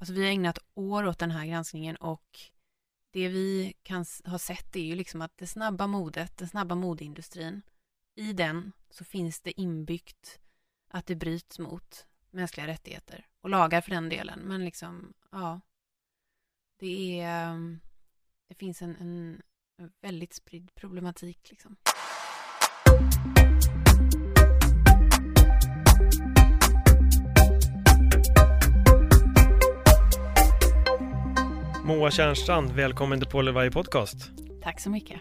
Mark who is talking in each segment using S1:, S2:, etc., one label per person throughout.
S1: Alltså vi har ägnat år åt den här granskningen och det vi kan ha sett är ju liksom att det snabba modet, den snabba modeindustrin, i den så finns det inbyggt att det bryts mot mänskliga rättigheter och lagar för den delen. Men liksom, ja, det är, det finns en, en väldigt spridd problematik liksom.
S2: Moa Tjärnstrand, välkommen till Varje podcast.
S1: Tack så mycket.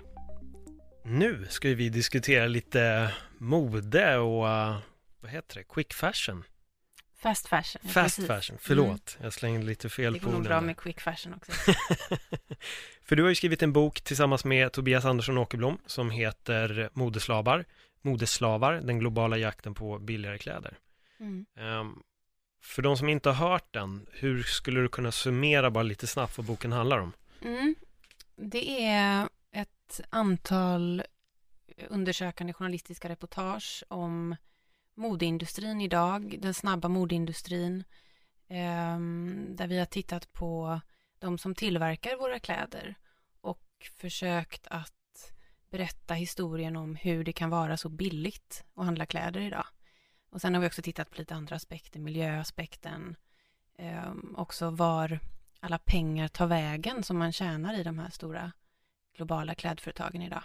S2: Nu ska vi diskutera lite mode och uh, vad heter det, quick fashion.
S1: Fast fashion.
S2: Fast
S1: precis.
S2: fashion, förlåt, jag slängde lite fel
S1: Det
S2: på
S1: går nog
S2: orden.
S1: bra med quick fashion också.
S2: För du har ju skrivit en bok tillsammans med Tobias Andersson Åkerblom som heter Modeslavar, Modeslavar, den globala jakten på billigare kläder.
S1: Mm.
S2: Ehm, för de som inte har hört den, hur skulle du kunna summera bara lite snabbt vad boken handlar om?
S1: Mm. Det är ett antal undersökande journalistiska reportage om modeindustrin idag, den snabba modeindustrin, ehm, där vi har tittat på de som tillverkar våra kläder och försökt att berätta historien om hur det kan vara så billigt att handla kläder idag. Och sen har vi också tittat på lite andra aspekter, miljöaspekten, ehm, också var alla pengar tar vägen som man tjänar i de här stora globala klädföretagen idag.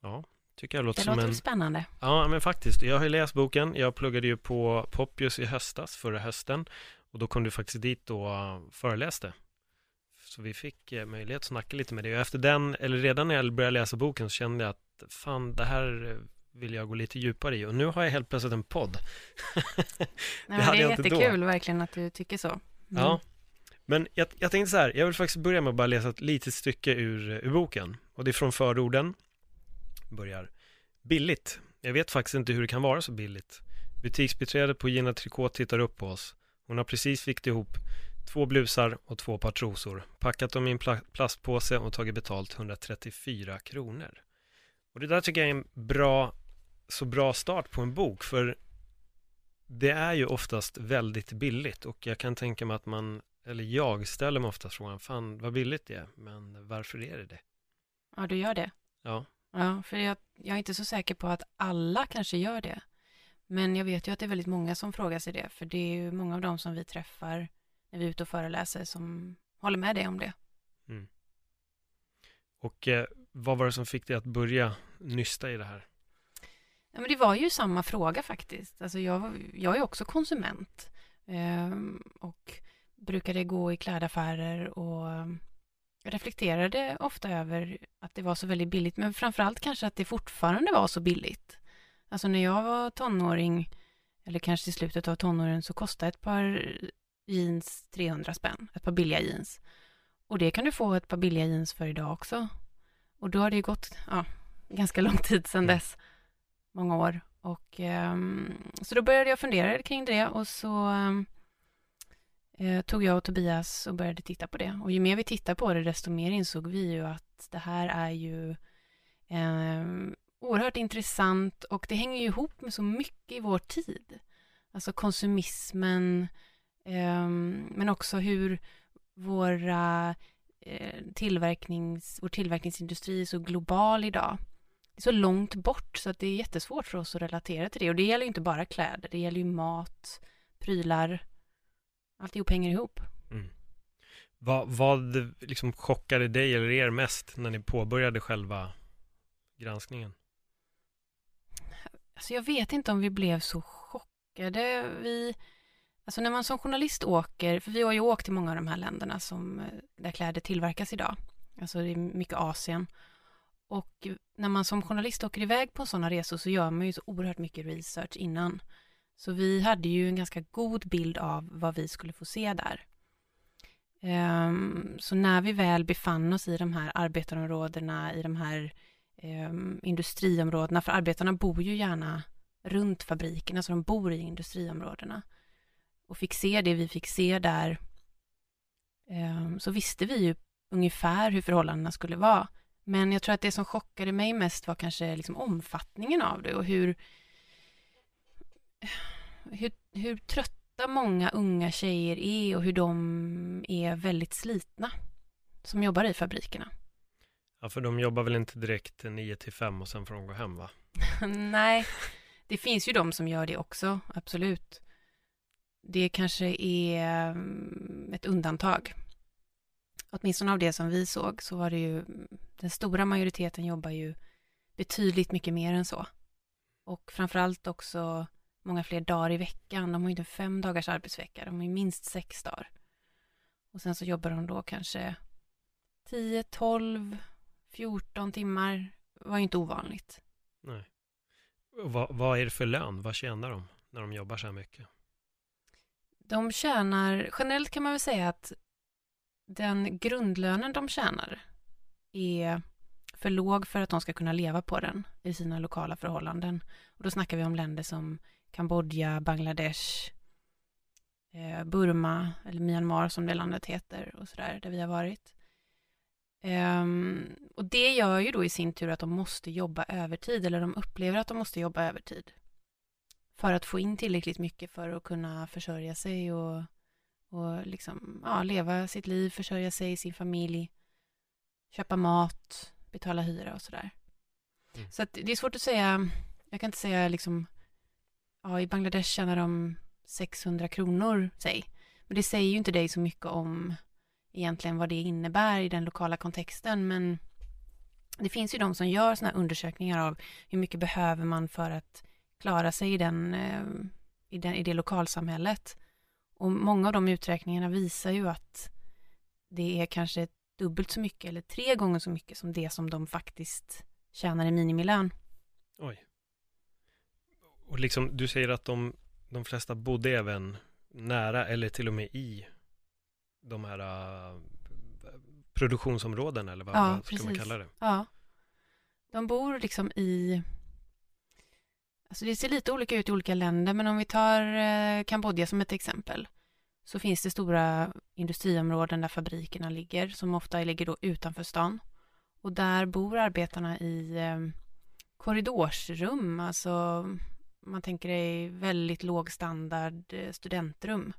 S2: Ja, tycker jag låter
S1: Det
S2: som
S1: låter
S2: en...
S1: spännande.
S2: Ja, men faktiskt. Jag har ju läst boken. Jag pluggade ju på Poppius i höstas, förra hösten. Och då kom du faktiskt dit och föreläste. Så vi fick eh, möjlighet att snacka lite med dig. Och efter den, eller redan när jag började läsa boken så kände jag att fan, det här eh, vill jag gå lite djupare i. Och nu har jag helt plötsligt en podd.
S1: Nej, men det
S2: hade
S1: är
S2: jag inte då.
S1: jättekul verkligen att du tycker så. Mm.
S2: Ja. Men jag, jag tänkte så här, jag vill faktiskt börja med att bara läsa ett litet stycke ur, ur boken. Och det är från förorden. Börjar. Billigt. Jag vet faktiskt inte hur det kan vara så billigt. Butiksbiträdet på Gina Tricot tittar upp på oss. Hon har precis fikt ihop två blusar och två par trosor. Packat dem i en pla- plastpåse och tagit betalt 134 kronor. Och det där tycker jag är en bra, så bra start på en bok. För det är ju oftast väldigt billigt och jag kan tänka mig att man, eller jag ställer mig oftast frågan, fan vad billigt det är, men varför är det det?
S1: ja, du gör det.
S2: Ja.
S1: Ja, för jag, jag är inte så säker på att alla kanske gör det. Men jag vet ju att det är väldigt många som frågar sig det, för det är ju många av dem som vi träffar när vi är ute och föreläser som håller med dig om det.
S2: Och eh, vad var det som fick dig att börja nysta i det här?
S1: Ja, men det var ju samma fråga faktiskt. Alltså jag, jag är också konsument ehm, och brukade gå i klädaffärer och ehm, reflekterade ofta över att det var så väldigt billigt, men framförallt kanske att det fortfarande var så billigt. Alltså när jag var tonåring, eller kanske i slutet av tonåren, så kostade ett par jeans 300 spänn, ett par billiga jeans. Och det kan du få ett par billiga jeans för idag också. Och då har det gått ja, ganska lång tid sedan
S2: Mm.
S1: dess, många år. Och, ehm, så då började jag fundera kring det och så eh, eh, tog jag och Tobias och började titta på det. Och ju mer vi tittade på det, desto mer insåg vi ju att det här är ju ehm, oerhört intressant och det hänger ju ihop med så mycket i vår tid. Alltså konsumismen, ehm, men också hur våra eh, tillverknings, vår tillverkningsindustri är så global idag. Det är så långt bort så att det är jättesvårt för oss att relatera till det. Och det gäller ju inte bara kläder, det gäller ju mat, prylar, alltihop hänger ihop.
S2: Vad, vad liksom chockade dig eller er mest när ni påbörjade själva granskningen?
S1: Alltså jag vet inte om vi blev så chockade. Vi, alltså när man som journalist åker, för vi har ju åkt till många av de här länderna som, eh, där kläder tillverkas idag. Alltså det är mycket Asien. Och när man som journalist åker iväg på sådana resor så gör man ju så oerhört mycket research innan. Så vi hade ju en ganska god bild av vad vi skulle få se där. Um, så när vi väl befann oss i de här arbetarområdena, i de här um, industriområdena, för arbetarna bor ju gärna runt fabrikerna, så de bor i industriområdena. Och fick se det vi fick se där, um, så visste vi ju ungefär hur förhållandena skulle vara. Men jag tror att det som chockade mig mest var kanske liksom omfattningen av det och hur, hur, hur trötta många unga tjejer är och hur de är väldigt slitna som jobbar i fabrikerna.
S2: Ja, för de jobbar väl inte direkt 9 till 5 och sen får de gå hem va?
S1: Nej, det finns ju de som gör det också, absolut. Det kanske är mm, ett undantag åtminstone av det som vi såg, så var det ju, den stora majoriteten jobbar ju betydligt mycket mer än så. Och framförallt också många fler dagar i veckan. De har ju inte fem dagars arbetsvecka, de har ju minst sex dagar. Och sen så jobbar de då kanske 10, 12, 14 timmar. Det var ju inte ovanligt.
S2: Nej. Vad, vad är det för lön? Vad tjänar de när de jobbar så här mycket?
S1: De tjänar, generellt kan man väl säga att den grundlönen de tjänar är för låg för att de ska kunna leva på den i sina lokala förhållanden. Och då snackar vi om länder som Kambodja, Bangladesh, eh, Burma eller Myanmar som det landet heter och sådär, där vi har varit. Um, och det gör ju då i sin tur att de måste jobba övertid, eller de upplever att de måste jobba övertid. För att få in tillräckligt mycket för att kunna försörja sig och och liksom, ja, leva sitt liv, försörja sig, sin familj, köpa mat, betala hyra och sådär. Mm. Så att det är svårt att säga, jag kan inte säga liksom, ja, i Bangladesh tjänar de 600 kronor, säg. Men det säger ju inte dig så mycket om egentligen vad det innebär i den lokala kontexten, men det finns ju de som gör sådana undersökningar av hur mycket behöver man för att klara sig i, den, eh, i, den, i det lokalsamhället. Och många av de uträkningarna visar ju att det är kanske dubbelt så mycket eller tre gånger så mycket som det som de faktiskt tjänar i minimilön.
S2: Oj. Och liksom, du säger att de, de flesta bodde även nära eller till och med i de här uh, produktionsområdena eller vad,
S1: ja,
S2: vad ska
S1: precis.
S2: man kalla det?
S1: Ja. De bor liksom i Alltså det ser lite olika ut i olika länder, men om vi tar eh, Kambodja som ett exempel, så finns det stora industriområden där fabrikerna ligger, som ofta ligger då utanför stan. Och där bor arbetarna i eh, korridorsrum, alltså man tänker dig väldigt låg standard eh, studentrum.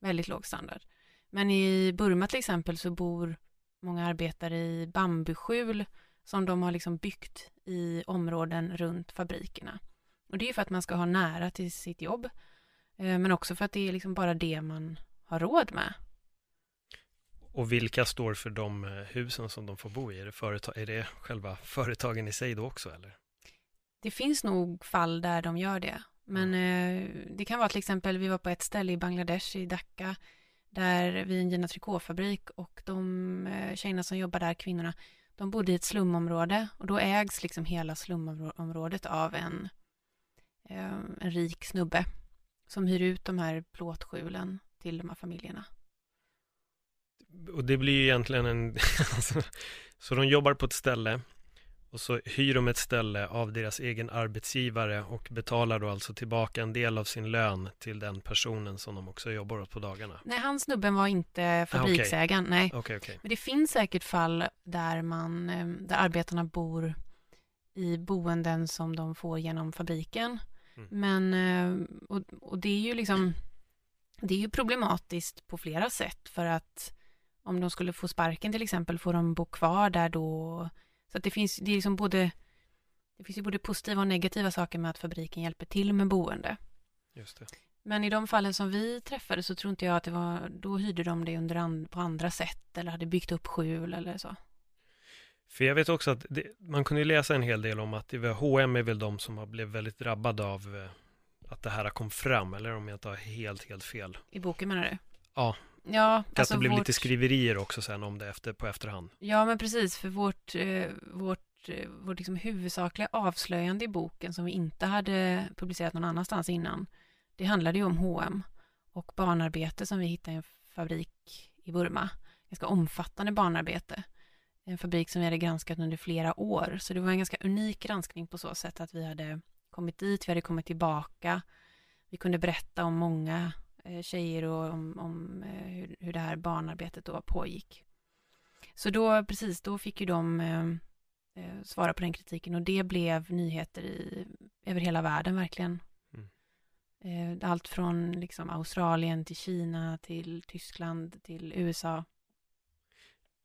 S1: Väldigt låg standard. Men i Burma till exempel så bor många arbetare i bambuskjul som de har liksom byggt i områden runt fabrikerna. Och det är för att man ska ha nära till sitt jobb. Eh, men också för att det är liksom bara det man har råd med.
S2: Och vilka står för de eh, husen som de får bo i? Är det, företag, är det själva företagen i sig då också eller?
S1: Det finns nog fall där de gör det. Men mm. det kan vara till exempel, vi var på ett ställe i Bangladesh, i Dhaka, där vi är en Gina Tricot-fabrik och de tjejerna som jobbar där, kvinnorna, de bodde i ett slumområde och då ägs liksom hela slumområdet av en en rik snubbe som hyr ut de här plåtskjulen till de här familjerna.
S2: Och det blir ju egentligen en, alltså, så de jobbar på ett ställe och så hyr de ett ställe av deras egen arbetsgivare och betalar då alltså tillbaka en del av sin lön till den personen som de också jobbar åt på dagarna.
S1: Nej, han snubben var inte fabriksägaren, ah, okay. nej.
S2: Okay, okay.
S1: Men det finns säkert fall där man, eh, där arbetarna bor i boenden som de får genom fabriken Mm. Men, eh, och, och det är ju liksom, det är ju problematiskt på flera sätt för att om de skulle få sparken till exempel, får de bo kvar där då? Så att det finns, det är liksom både, det finns ju både positiva och negativa saker med att fabriken hjälper till med boende.
S2: Just det.
S1: Men i de fallen som vi träffade så tror inte jag att det var, då hyrde de det under and, på andra sätt eller hade byggt upp skjul eller så.
S2: För jag vet också att det, man kunde läsa en hel del om att H&M är väl de som har blivit väldigt drabbade av eh, att det här kom fram, eller om jag inte har helt, helt fel.
S1: I boken menar du?
S2: Ja.
S1: Ja,
S2: att alltså det blev vårt... lite skriverier också sen om det efter, på efterhand.
S1: Ja, men precis, för vårt, eh, vårt, eh, vårt liksom huvudsakliga avslöjande i boken som vi inte hade publicerat någon annanstans innan, det handlade ju om H&M och barnarbete som vi hittade i en fabrik i Burma. Ganska omfattande barnarbete. En fabrik som vi hade granskat under flera år. Så det var en ganska unik granskning på så sätt att vi hade kommit dit, vi hade kommit tillbaka. Vi kunde berätta om många eh, tjejer och om, om eh, hur, hur det här barnarbetet då pågick. Så då, precis, då fick ju de eh, eh, svara på den kritiken och det blev nyheter i, över hela världen verkligen. Mm. Eh, allt från liksom Australien till Kina till Tyskland till USA.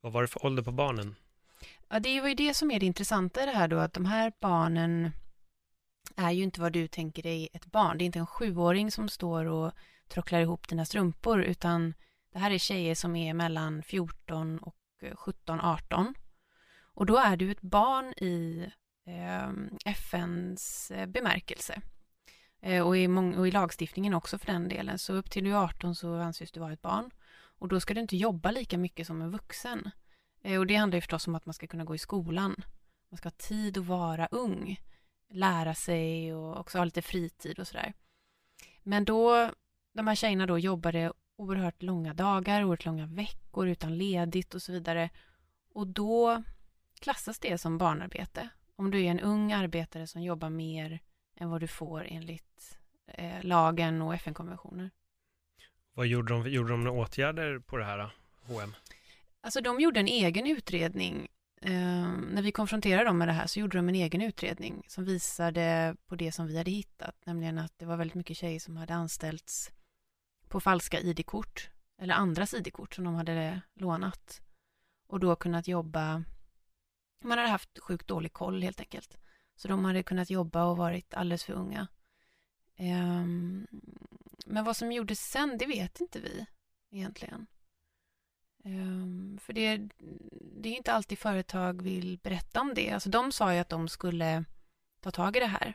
S2: Vad var det för ålder på barnen?
S1: Ja, det var ju det som är det intressanta i det här då, att de här barnen är ju inte vad du tänker dig ett barn. Det är inte en sjuåring som står och trocklar ihop dina strumpor, utan det här är tjejer som är mellan 14 och eh, 17, 18. Och då är du ett barn i ehm, eh, FNs bemärkelse. Eh, och, i och i lagstiftningen också för den delen. Så upp till du är 18 så anses du vara ett barn. Och då ska du inte jobba lika mycket som en vuxen. Eh, och det handlar ju förstås om att man ska kunna gå i skolan. Man ska ha tid att vara ung. Lära sig och också ha lite fritid och sådär. Men då, de här tjejerna då jobbade oerhört långa dagar, oerhört långa veckor utan ledigt och så vidare. Och då klassas det som barnarbete. Om du är en ung arbetare som jobbar mer än vad du får enligt eh, lagen och FN-konventioner.
S2: Vad gjorde de? Gjorde de några åtgärder på det här, H&M?
S1: Alltså de gjorde en egen utredning. Eh, när vi konfronterade dem med det här så gjorde de en egen utredning som visade på det som vi hade hittat, nämligen att det var väldigt mycket tjejer som hade anställts på falska ID-kort eller andras ID-kort som de hade lånat och då kunnat jobba man hade haft sjukt dålig koll helt enkelt. Så de hade kunnat jobba och varit alldeles för unga. Um, men vad som gjordes sen, det vet inte vi egentligen. Um, för det, det är inte alltid företag vill berätta om det. Alltså de sa ju att de skulle ta tag i det här.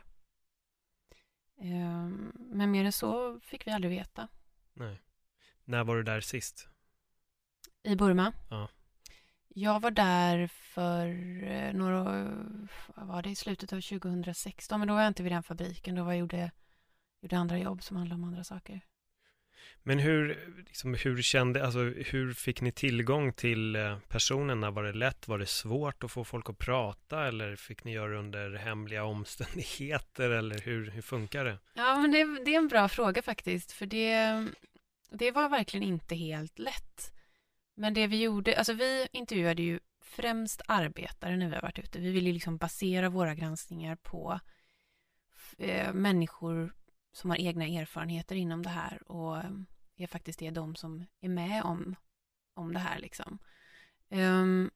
S1: Um, men mer än så fick vi aldrig veta.
S2: Nej. När var du där sist?
S1: I Burma?
S2: Ja.
S1: Jag var där för eh, några, vad var det, i slutet av 2016, men då var jag inte vid den fabriken, då var jag gjorde, gjorde andra jobb som handlade om andra saker.
S2: Men hur, liksom, hur kände, alltså hur fick ni tillgång till eh, personerna? Var det lätt? Var det svårt att få folk att prata? Eller fick ni göra det under hemliga omständigheter? Eller hur, hur funkar det?
S1: Ja, men det, det är en bra fråga faktiskt, för det, det var verkligen inte helt lätt. Men det vi gjorde, alltså vi intervjuade ju främst arbetare när vi har varit ute. Vi ville liksom basera våra granskningar på eh, människor som har egna erfarenheter inom det här och ehm, är faktiskt är de som är med om, om det här liksom. Um,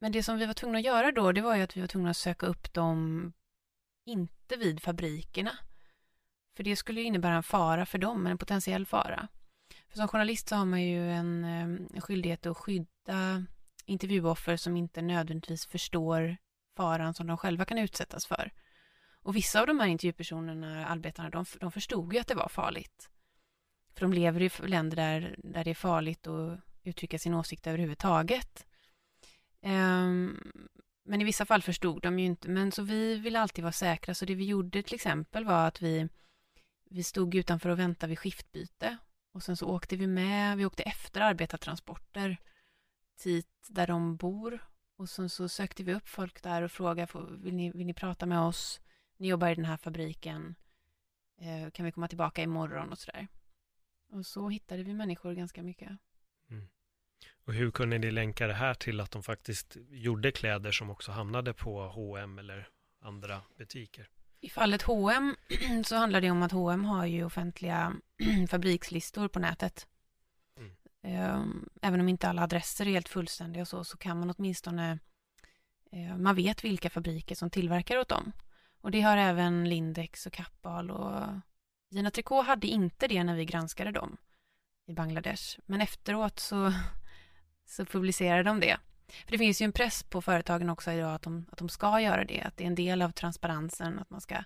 S1: men det som vi var tvungna att göra då, det var ju att vi var tvungna att söka upp dem, inte vid fabrikerna. För det skulle innebära en fara för dem, en potentiell fara. För som journalist så har man ju en, ehm, en skyldighet att skydda intervjuoffer som inte nödvändigtvis förstår faran som de själva kan utsättas för. Och vissa av de här intervjupersonerna, arbetarna, de, de förstod ju att det var farligt. För de lever i länder där, där det är farligt att uttrycka sin åsikt överhuvudtaget. Um, men i vissa fall förstod de ju inte. Men så vi ville alltid vara säkra. Så det vi gjorde till exempel var att vi, vi stod utanför och väntade vid skiftbyte. Och sen så åkte vi med, vi åkte efter arbetartransporter dit där de bor. Och sen så sökte vi upp folk där och frågade, vill ni, vill ni prata med oss? Ni jobbar i den här fabriken. Eh, kan vi komma tillbaka imorgon och sådär. Och så hittade vi människor ganska mycket. Mm.
S2: Och hur kunde ni länka det här till att de faktiskt gjorde kläder som också hamnade på H&M eller andra butiker?
S1: I fallet H&M så handlar det om att H&M har ju offentliga fabrikslistor på nätet. Mm. Ehm, även om inte alla adresser är helt fullständiga och så, så kan man åtminstone, eh, man vet vilka fabriker som tillverkar åt dem. Och det har även Lindex och Kappahl och Gina Tricot hade inte det när vi granskade dem i Bangladesh. Men efteråt så, så publicerade de det. För det finns ju en press på företagen också idag att de, att de ska göra det, att det är en del av transparensen, att man ska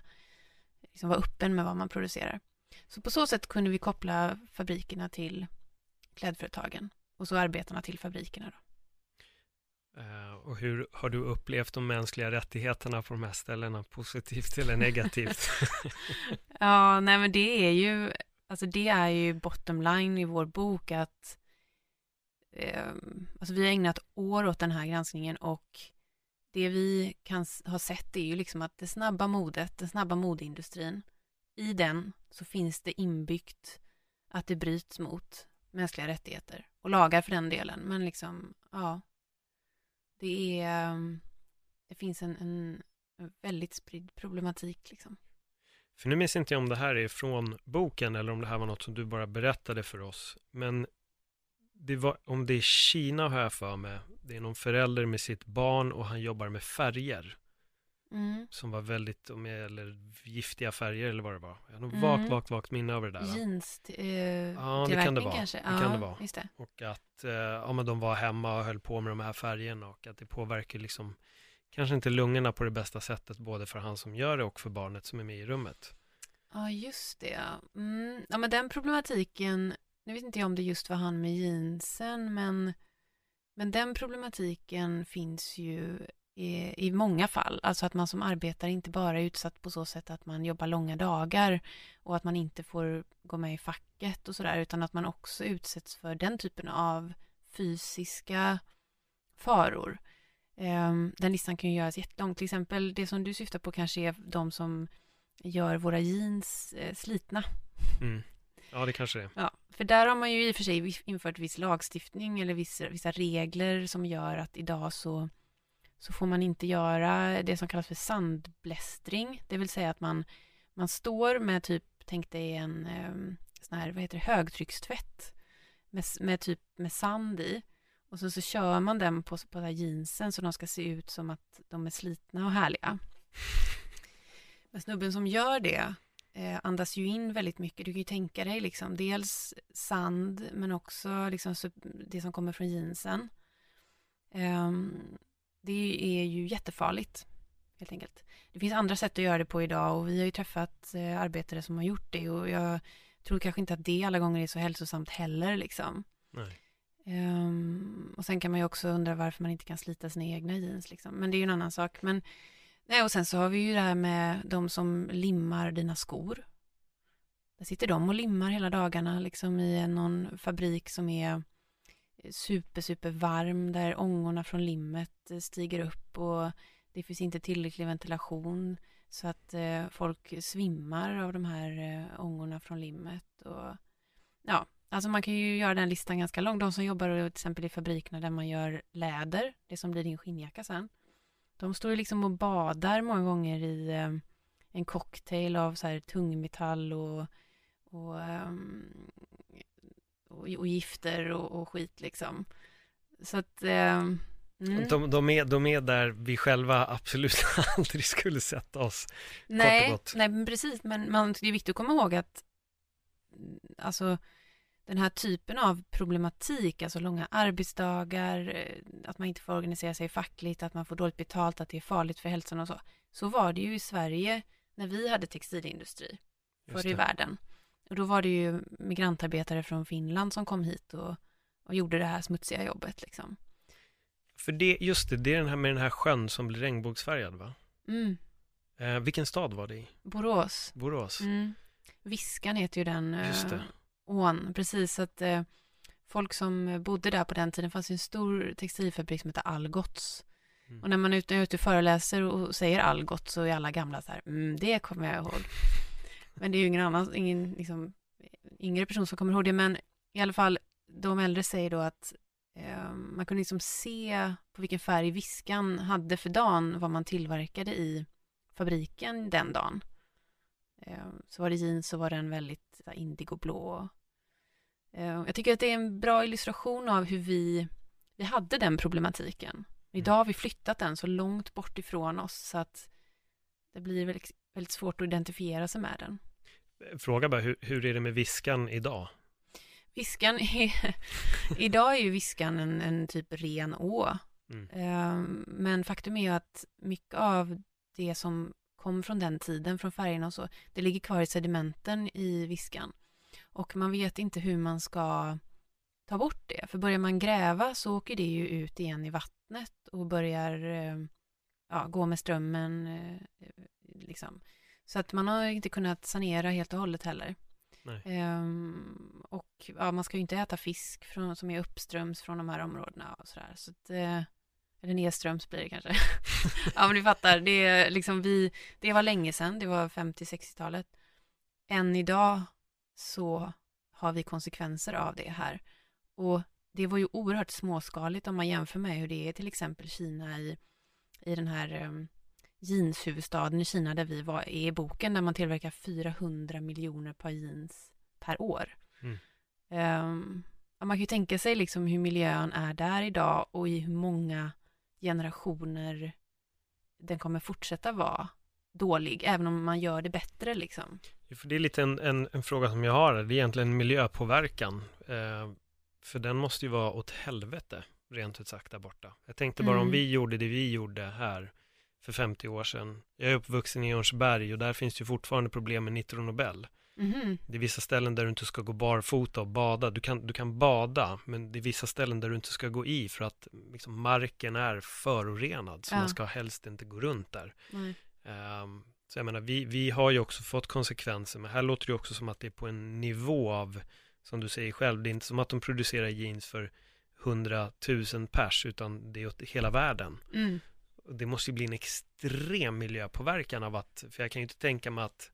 S1: liksom vara öppen med vad man producerar. Så på så sätt kunde vi koppla fabrikerna till klädföretagen och så arbetarna till fabrikerna. Då.
S2: Eh, och hur har du upplevt de mänskliga rättigheterna på de här ställena, positivt eller negativt?
S1: ja, nej men det är ju, alltså det är ju bottom line i vår bok att eh, alltså vi har ägnat år åt den här granskningen och det vi kan ha sett är ju liksom att det snabba modet, den snabba modeindustrin, i den så finns det inbyggt att det bryts mot mänskliga rättigheter och lagar för den delen. Men liksom, ja, det är, ehm, det finns en, en väldigt spridd problematik liksom.
S2: För nu minns inte jag om det här är från boken eller om det här var något som du bara berättade för oss. Men det var, om det är Kina har jag för mig. Det är någon förälder med sitt barn och han jobbar med färger. Mm. Som var väldigt, eller giftiga färger eller vad det var. Jag har nog mm. vagt, vagt, vagt minne över det där.
S1: Jeans, eh,
S2: ja, det kan det vara. kanske? Det ja, kan det vara. Just det. Och att eh, ja, men de var hemma och höll på med de här färgerna och att det påverkar liksom kanske inte lungorna på det bästa sättet både för han som gör det och för barnet som är med i rummet.
S1: Ja, just det. Mm. Ja, men den problematiken, nu vet inte jag om det just var han med jeansen, men, men den problematiken finns ju i, i många fall. Alltså att man som arbetare inte bara är utsatt på så sätt att man jobbar långa dagar och att man inte får gå med i facket och sådär, utan att man också utsätts för den typen av fysiska faror. Um, den listan kan ju göras jättelång. Till exempel det som du syftar på kanske är de som gör våra jeans eh, slitna.
S2: Mm. Ja, det kanske är.
S1: Ja, för där har man ju i och för sig infört viss lagstiftning eller vissa, vissa regler som gör att idag så så får man inte göra det som kallas för sandblästring, det vill säga att man, man står med typ, tänk dig en eh, sån här, vad heter det, högtryckstvätt med, med typ med sand i och så, så kör man den på, på här jeansen så de ska se ut som att de är slitna och härliga. Men snubben som gör det eh, andas ju in väldigt mycket. Du kan ju tänka dig liksom dels sand men också liksom det som kommer från jeansen. Um, det är ju jättefarligt, helt enkelt. Det finns andra sätt att göra det på idag och vi har ju träffat eh, arbetare som har gjort det och jag tror kanske inte att det alla gånger är så hälsosamt heller liksom. Um, och sen kan man ju också undra varför man inte kan slita sina egna jeans liksom. Men det är ju en annan sak. Men, nej, och sen så har vi ju det här med de som limmar dina skor. Där sitter de och limmar hela dagarna liksom i någon fabrik som är super, super varm där ångorna från limmet eh, stiger upp och det finns inte tillräcklig ventilation så att eh, folk svimmar av de här eh, ångorna från limmet och ja, alltså man kan ju göra den listan ganska lång. De som jobbar till exempel i fabrikerna där man gör läder, det som blir din skinnjacka sen, de står ju liksom och badar många gånger i eh, en cocktail av så här tungmetall och, och um, och, gifter och, och, skit liksom. Så att eh,
S2: Mm. De, de, är, de är där vi själva absolut aldrig skulle sätta oss.
S1: Nej, nej precis, men man, det är viktigt att komma ihåg att alltså, den här typen av problematik, alltså långa arbetsdagar, eh, att man inte får organisera sig fackligt, att man får dåligt betalt, att det är farligt för hälsan och så. Så var det ju i Sverige när vi hade textilindustri förr i världen. Och då var det ju migrantarbetare från Finland som kom hit och, och gjorde det här smutsiga jobbet liksom.
S2: För det, just det, det är den här med den här sjön som blir regnbågsfärgad va? Mm. Eh, vilken stad var det i?
S1: Borås.
S2: Borås.
S1: Mm. Viskan heter ju den eh, just det. ån, precis. att eh, folk som bodde där på den tiden, fanns ju en stor textilfabrik som hette Algots. Mm. Och när man är ute, är ute och föreläser och säger Algot så är alla gamla så här, mm, det kommer jag ihåg. Men det är ju ingen annan, ingen liksom, yngre person som kommer ihåg det, men i alla fall de äldre säger då att eh, man kunde liksom se på vilken färg viskan hade för dagen vad man tillverkade i fabriken den dagen. Eh, så var det jeans så var den väldigt indigoblå. Eh, jag tycker att det är en bra illustration av hur vi, vi hade den problematiken. Idag har vi flyttat den så långt bort ifrån oss så att det blir väldigt, väldigt svårt att identifiera sig med den.
S2: Fråga bara, hur, hur är det med viskan idag?
S1: Viskan är, idag är ju viskan en, en typ ren å. Mm. Ehm, men faktum är ju att mycket av det som kom från den tiden, från färgerna och så, det ligger kvar i sedimenten i viskan. Och man vet inte hur man ska ta bort det. För börjar man gräva så åker det ju ut igen i vattnet och börjar eh, ja, gå med strömmen. Liksom. Så att man har inte kunnat sanera helt och hållet heller. Um, och ja, man ska ju inte äta fisk från, som är uppströms från de här områdena och sådär. Så att, eh, eller nedströms blir det kanske. ja, men du fattar, det, liksom vi, det var länge sedan, det var 50-60-talet. Än idag så har vi konsekvenser av det här. Och det var ju oerhört småskaligt om man jämför med hur det är till exempel Kina i, i den här um, jeanshuvudstaden i Kina där vi var i boken där man tillverkar 400 miljoner par jeans per år. Mm. Um, man kan ju tänka sig liksom hur miljön är där idag och i hur många generationer den kommer fortsätta vara dålig, även om man gör det bättre liksom.
S2: För det är lite en, en, en fråga som jag har, det är egentligen miljöpåverkan. Eh, för den måste ju vara åt helvete, rent ut sagt, där borta. Jag tänkte bara mm. om vi gjorde det vi gjorde här för 50 år sedan. Jag är uppvuxen i Örnsberg och där finns det ju fortfarande problem med Nitro Nobel. Mm. Det är vissa ställen där du inte ska gå barfota och bada. Du kan, du kan bada, men det är vissa ställen där du inte ska gå i för att liksom, marken är förorenad. Så ja. man ska helst inte gå runt där. Um, så jag menar, vi, vi har ju också fått konsekvenser, men här låter det också som att det är på en nivå av, som du säger själv, det är inte som att de producerar jeans för hundratusen pers, utan det är åt hela världen. Mm. Det måste ju bli en extrem miljöpåverkan av att, för jag kan ju inte tänka mig att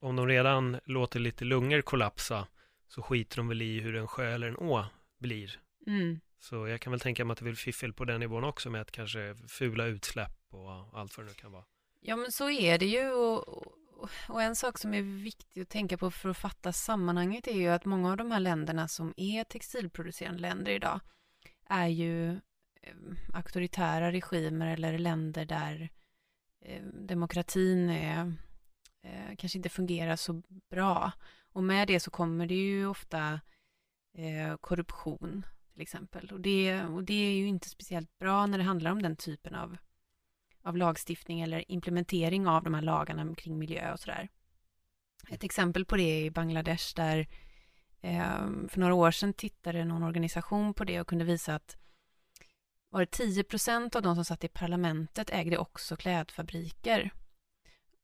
S2: om de redan låter lite lungor kollapsa så skiter de väl i hur en sjö eller en å blir. Mm. Så jag kan väl tänka mig att det är fiffel på den nivån också med att kanske fula utsläpp och allt vad det nu kan vara.
S1: Ja men så är det ju och, och en sak som är viktig att tänka på för att fatta sammanhanget är ju att många av de här länderna som är textilproducerande länder idag är ju Eh, auktoritära regimer eller länder där eh, demokratin är eh, kanske inte fungerar så bra. Och med det så kommer det ju ofta eh, korruption till exempel. Och det, och det är ju inte speciellt bra när det handlar om den typen av, av lagstiftning eller implementering av de här lagarna kring miljö och sådär. Ett exempel på det är i Bangladesh där eh, för några år sedan tittade någon organisation på det och kunde visa att var det 10 procent av de som satt i parlamentet ägde också klädfabriker.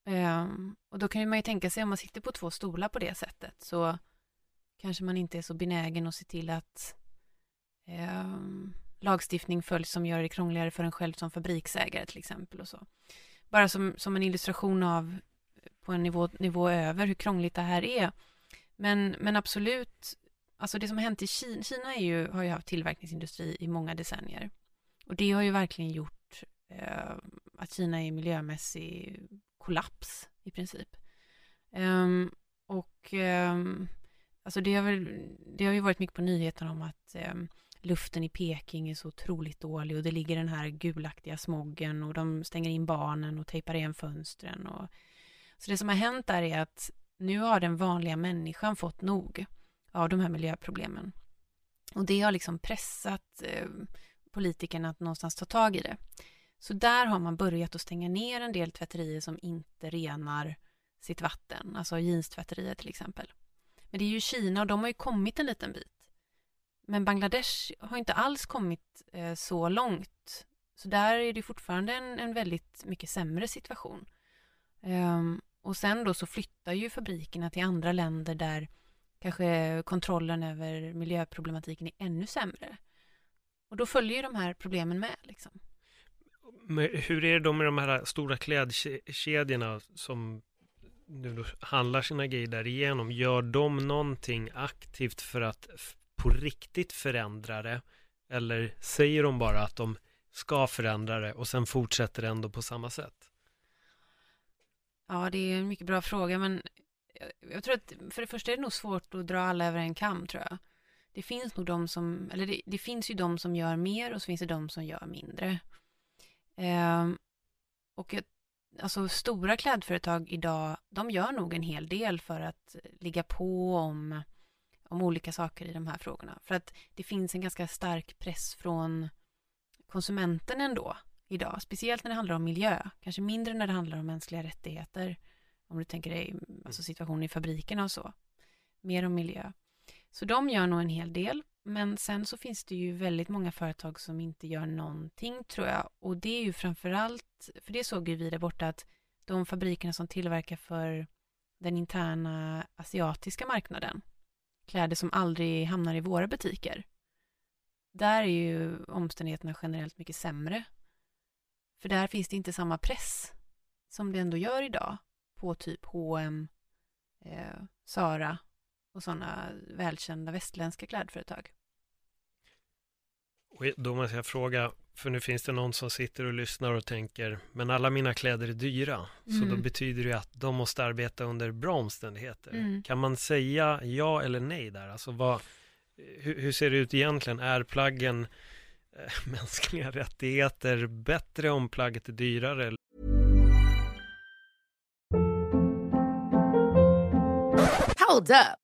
S1: Um, och då kan man ju tänka sig om man sitter på två stolar på det sättet så kanske man inte är så benägen att se till att um, lagstiftning följs som gör det krångligare för en själv som fabriksägare till exempel och så. Bara som, som en illustration av på en nivå, nivå över hur krångligt det här är. Men, men absolut, alltså det som har hänt i Kina, Kina är ju, har ju haft tillverkningsindustri i många decennier. Och det har ju verkligen gjort eh, att Kina är miljömässig kollaps i princip. Um, och um, alltså det har, väl, det har ju varit mycket på nyheterna om att um, luften i Peking är så otroligt dålig och det ligger den här gulaktiga smoggen och de stänger in barnen och tejpar igen fönstren. Och, så det som har hänt där är att nu har den vanliga människan fått nog av de här miljöproblemen. Och det har liksom pressat eh, politikerna att någonstans ta tag i det. Så där har man börjat att stänga ner en del tvätterier som inte renar sitt vatten, alltså jeanstvätterier till exempel. Men det är ju Kina och de har ju kommit en liten bit. Men Bangladesh har inte alls kommit eh, så långt. Så där är det fortfarande en, en väldigt mycket sämre situation. Um, och sen då så flyttar ju fabrikerna till andra länder där kanske kontrollen över miljöproblematiken är ännu sämre. Och då följer ju de här problemen med. Liksom
S2: hur är det då med de här stora klädkedjorna som nu handlar sina grejer därigenom? Gör de någonting aktivt för att på riktigt förändra det? Eller säger de bara att de ska förändra det och sen fortsätter det ändå på samma sätt?
S1: Ja, det är en mycket bra fråga, men jag tror att för det första är det nog svårt att dra alla över en kam, tror jag. Det finns nog de som, eller det, det finns ju de som gör mer och så finns det de som gör mindre. Eh, och alltså stora klädföretag idag, de gör nog en hel del för att ligga på om, om olika saker i de här frågorna. För att det finns en ganska stark press från konsumenten ändå idag, speciellt när det handlar om miljö, kanske mindre när det handlar om mänskliga rättigheter, om du tänker dig alltså situationen i fabrikerna och så, mer om miljö. Så de gör nog en hel del Men sen så finns det ju väldigt många företag som inte gör någonting tror jag. Och det är ju framförallt, för det såg ju vi där borta att de fabrikerna som tillverkar för den interna asiatiska marknaden, kläder som aldrig hamnar i våra butiker, där är ju omständigheterna generellt mycket sämre. För där finns det inte samma press som det ändå gör idag på typ H&M, eh, Sara och sådana välkända västländska klädföretag.
S2: Och då måste jag fråga, för nu finns det någon som sitter och lyssnar och tänker, men alla mina kläder är dyra, mm. så då mm. betyder det att de måste arbeta under bra omständigheter. Mm. Kan man säga ja eller nej där? Alltså vad, hur, hur ser det ut egentligen? Är plaggen äh, mänskliga rättigheter bättre om plagget är dyrare?
S3: Hold up.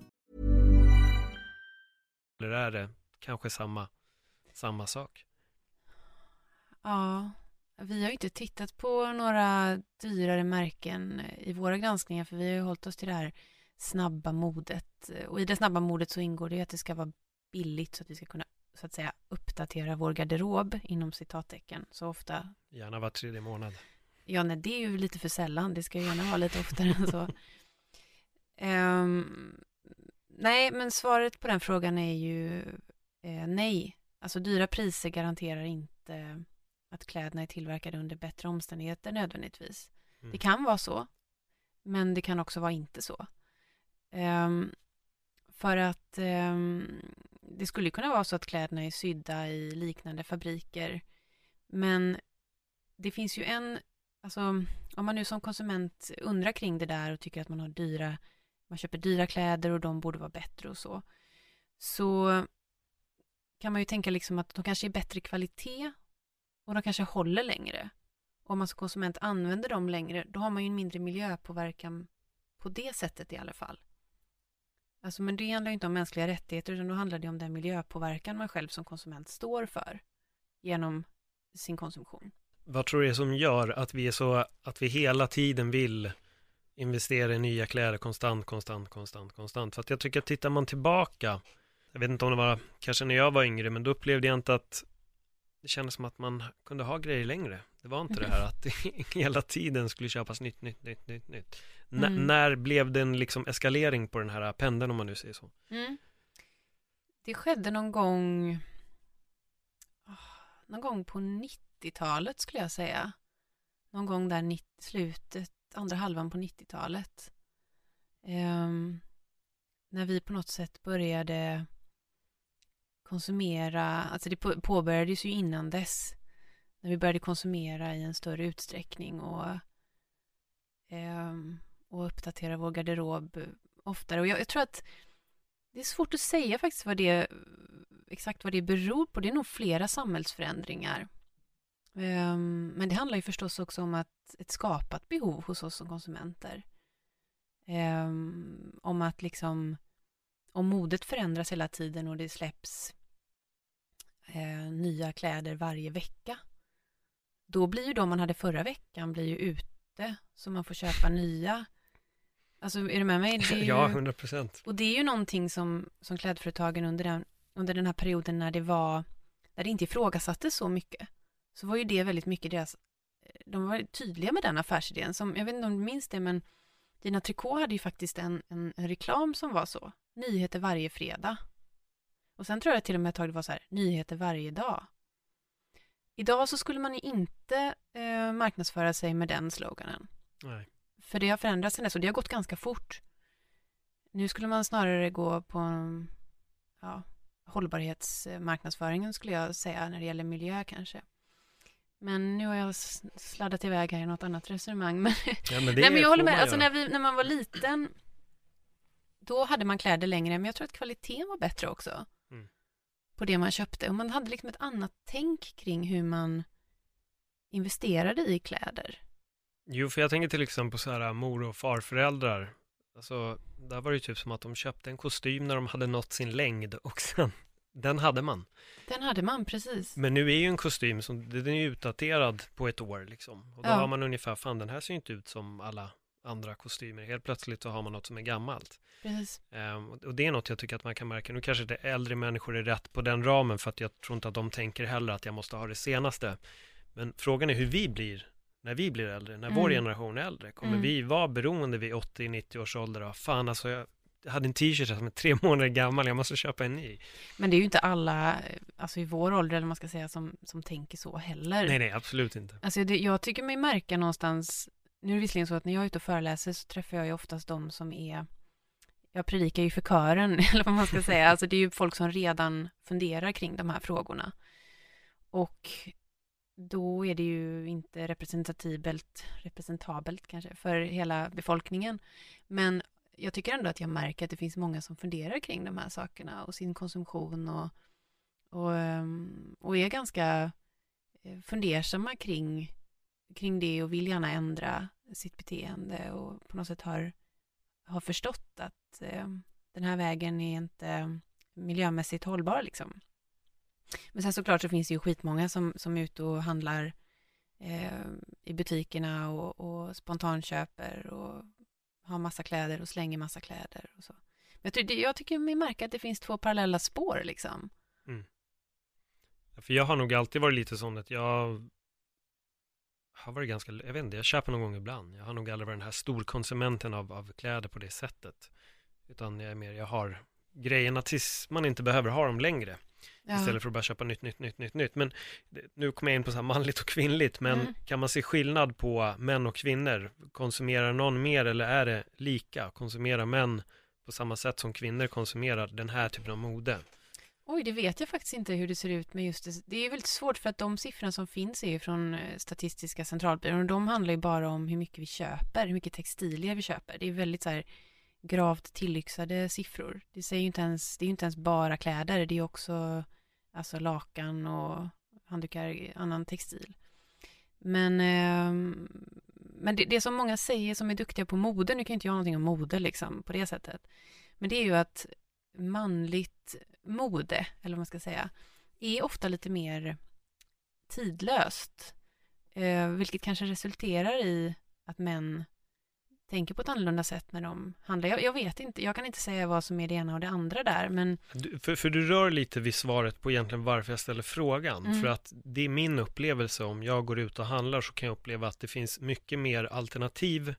S2: Eller är det kanske samma, samma sak?
S1: Ja, vi har ju inte tittat på några dyrare märken i våra granskningar för vi har ju hållit oss till det här snabba modet. Och i det snabba modet så ingår det att det ska vara billigt så att vi ska kunna så att säga uppdatera vår garderob inom citattecken så ofta.
S2: Gärna var tredje månad.
S1: Ja, nej, det är ju lite för sällan. Det ska ju gärna vara lite oftare än så. Um, nej, men svaret på den frågan är ju eh, nej. Alltså dyra priser garanterar inte att kläderna är tillverkade under bättre omständigheter nödvändigtvis. Mm. Det kan vara så, men det kan också vara inte så. Um, för att um, det skulle kunna vara så att kläderna är sydda i liknande fabriker. Men det finns ju en, alltså om man nu som konsument undrar kring det där och tycker att man har dyra man köper dyra kläder och de borde vara bättre och så. Så kan man ju tänka liksom att de kanske är bättre kvalitet och de kanske håller längre. Och om man som konsument använder dem längre, då har man ju en mindre miljöpåverkan på det sättet i alla fall. Alltså, men det handlar ju inte om mänskliga rättigheter, utan då handlar det om den miljöpåverkan man själv som konsument står för genom sin konsumtion.
S2: Vad tror du är som gör att vi är så, att vi hela tiden vill investera i nya kläder konstant, konstant, konstant, konstant. För att jag tycker att tittar man tillbaka, jag vet inte om det var kanske när jag var yngre, men då upplevde jag inte att det kändes som att man kunde ha grejer längre. Det var inte det här att hela tiden skulle köpas nytt, nytt, nytt, nytt, nytt. Mm. när blev det en liksom eskalering på den här pendeln om man nu säger så? Mm.
S1: Det skedde någon gång någon gång på 90-talet skulle jag säga. Någon gång där slutet andra halvan på 90-talet. Um, ehm, när vi på något sätt började konsumera, alltså det påbörjades ju innan dess, när vi började konsumera i en större utsträckning och, eh, och uppdatera vår garderob oftare. Och jag, jag, tror att det är svårt att säga faktiskt vad det, exakt vad det beror på. Det är nog flera samhällsförändringar. Um, men det handlar ju förstås också om att ett skapat behov hos oss som konsumenter. Um, om att liksom, om modet förändras hela tiden och det släpps uh, nya kläder varje vecka, då blir ju de man hade förra veckan blir ju ute, så man får köpa nya. Alltså, är du med mig?
S2: Ju, ja, hundra procent.
S1: Och det är ju någonting som, som klädföretagen under den, under den här perioden när det var, när det inte ifrågasattes så mycket, så var ju det väldigt mycket deras, de var tydliga med den affärsidén. Som, jag vet inte om du minns det, men Dina Tricot hade ju faktiskt en, en, en reklam som var så. Nyheter varje fredag. Och sen tror jag till och med ett tag det var så här, nyheter varje dag. Idag så skulle man ju inte eh, marknadsföra sig med den sloganen.
S2: Nej.
S1: För det har förändrats sen dess och det har gått ganska fort. Nu skulle man snarare gå på ja, hållbarhetsmarknadsföringen skulle jag säga när det gäller miljö kanske. Men nu har jag sladdat iväg här i något annat resonemang. Men,
S2: Ja, men
S1: nej, men jag håller med. Alltså när, vi, när man var liten, då hade man kläder längre, men jag tror att kvaliteten var bättre också.
S2: Mm.
S1: På det man köpte. Och man hade liksom ett annat tänk kring hur man investerade i kläder.
S2: Jo, för jag tänker till exempel på så här mor och farföräldrar. Alltså, där var det ju typ som att de köpte en kostym när de hade nått sin längd och sen, den hade man.
S1: Den hade man, precis.
S2: Men nu är ju en kostym som, den är ju utdaterad på ett år liksom. Och då
S1: Ja.
S2: har man ungefär, fan den här ser ju inte ut som alla andra kostymer. Helt plötsligt så har man något som är gammalt.
S1: precis.
S2: Ehm, och- det är något jag tycker att man kan märka. Nu kanske det äldre människor är rätt på den ramen för att jag tror inte att de tänker heller att jag måste ha det senaste. Men frågan är hur vi blir när vi blir äldre, när vår
S1: Mm.
S2: generation är äldre. Kommer
S1: Mm.
S2: vi vara beroende vid 80-90 års ålder? av, Fan alltså, jag hade en t-shirt som är tre månader gammal, jag måste köpa en ny.
S1: Men det är ju inte alla, eh, alltså i vår ålder eller man ska säga, som, som tänker så heller.
S2: Nej, nej, absolut inte.
S1: Alltså det, jag tycker mig märka någonstans, nu är det visserligen så att när jag är ute och föreläser så träffar jag ju oftast de som är, jag predikar ju för kören, eller vad man ska säga, alltså det är ju folk som redan funderar kring de här frågorna. Och då är det ju inte representativt, representabelt kanske, för hela befolkningen. Men jag tycker ändå att jag märker att det finns många som funderar kring de här sakerna och sin konsumtion och, och, ehm, och är ganska eh, fundersamma kring, kring det och vill gärna ändra sitt beteende och på något sätt har, har förstått att eh, den här vägen är inte miljömässigt hållbar liksom. Men sen såklart så finns det ju skitmånga som, som är ute och handlar eh, i butikerna och, och spontanköper och har massa kläder och slänger massa kläder och så. Men jag, jag tycker mig märka att det finns två parallella spår liksom. Mm.
S2: För jag har nog alltid varit lite sån att jag har varit ganska, jag vet inte, jag köper någon gång ibland. Jag har nog aldrig varit den här storkonsumenten av, av kläder på det sättet. Utan jag är mer, jag har grejerna tills man inte behöver ha dem längre. Istället för att bara köpa nytt, nytt, nytt, nytt, nytt. Men nu kommer jag in på så här manligt och kvinnligt. Men
S1: Mm.
S2: kan man se skillnad på män och kvinnor? Konsumerar någon mer eller är det lika? Konsumerar män på samma sätt som kvinnor konsumerar den här typen av mode?
S1: Oj, det vet jag faktiskt inte hur det ser ut med just det. Det är väldigt svårt för att de siffrorna som finns är ju från eh, Statistiska centralbyrån och de handlar ju bara om hur mycket vi köper, hur mycket textilier vi köper. Det är väldigt så här gravt tillyxade siffror. Det säger ju inte ens, det är ju inte ens bara kläder, det är också alltså lakan och handdukar, annan textil. Men, eh, men det, det som många säger som är duktiga på mode, nu kan inte jag någonting om mode liksom på det sättet, men det är ju att manligt mode, eller vad man ska säga, är ofta lite mer tidlöst. Eh, vilket kanske resulterar i att män tänker på ett annorlunda sätt när de handlar. Jag, jag vet inte, jag kan inte säga vad som är det ena och det andra där, men
S2: Du, för, för du rör lite vid svaret på egentligen varför jag ställer frågan.
S1: Mm.
S2: För att det är min upplevelse om jag går ut och handlar så kan jag uppleva att det finns mycket mer alternativ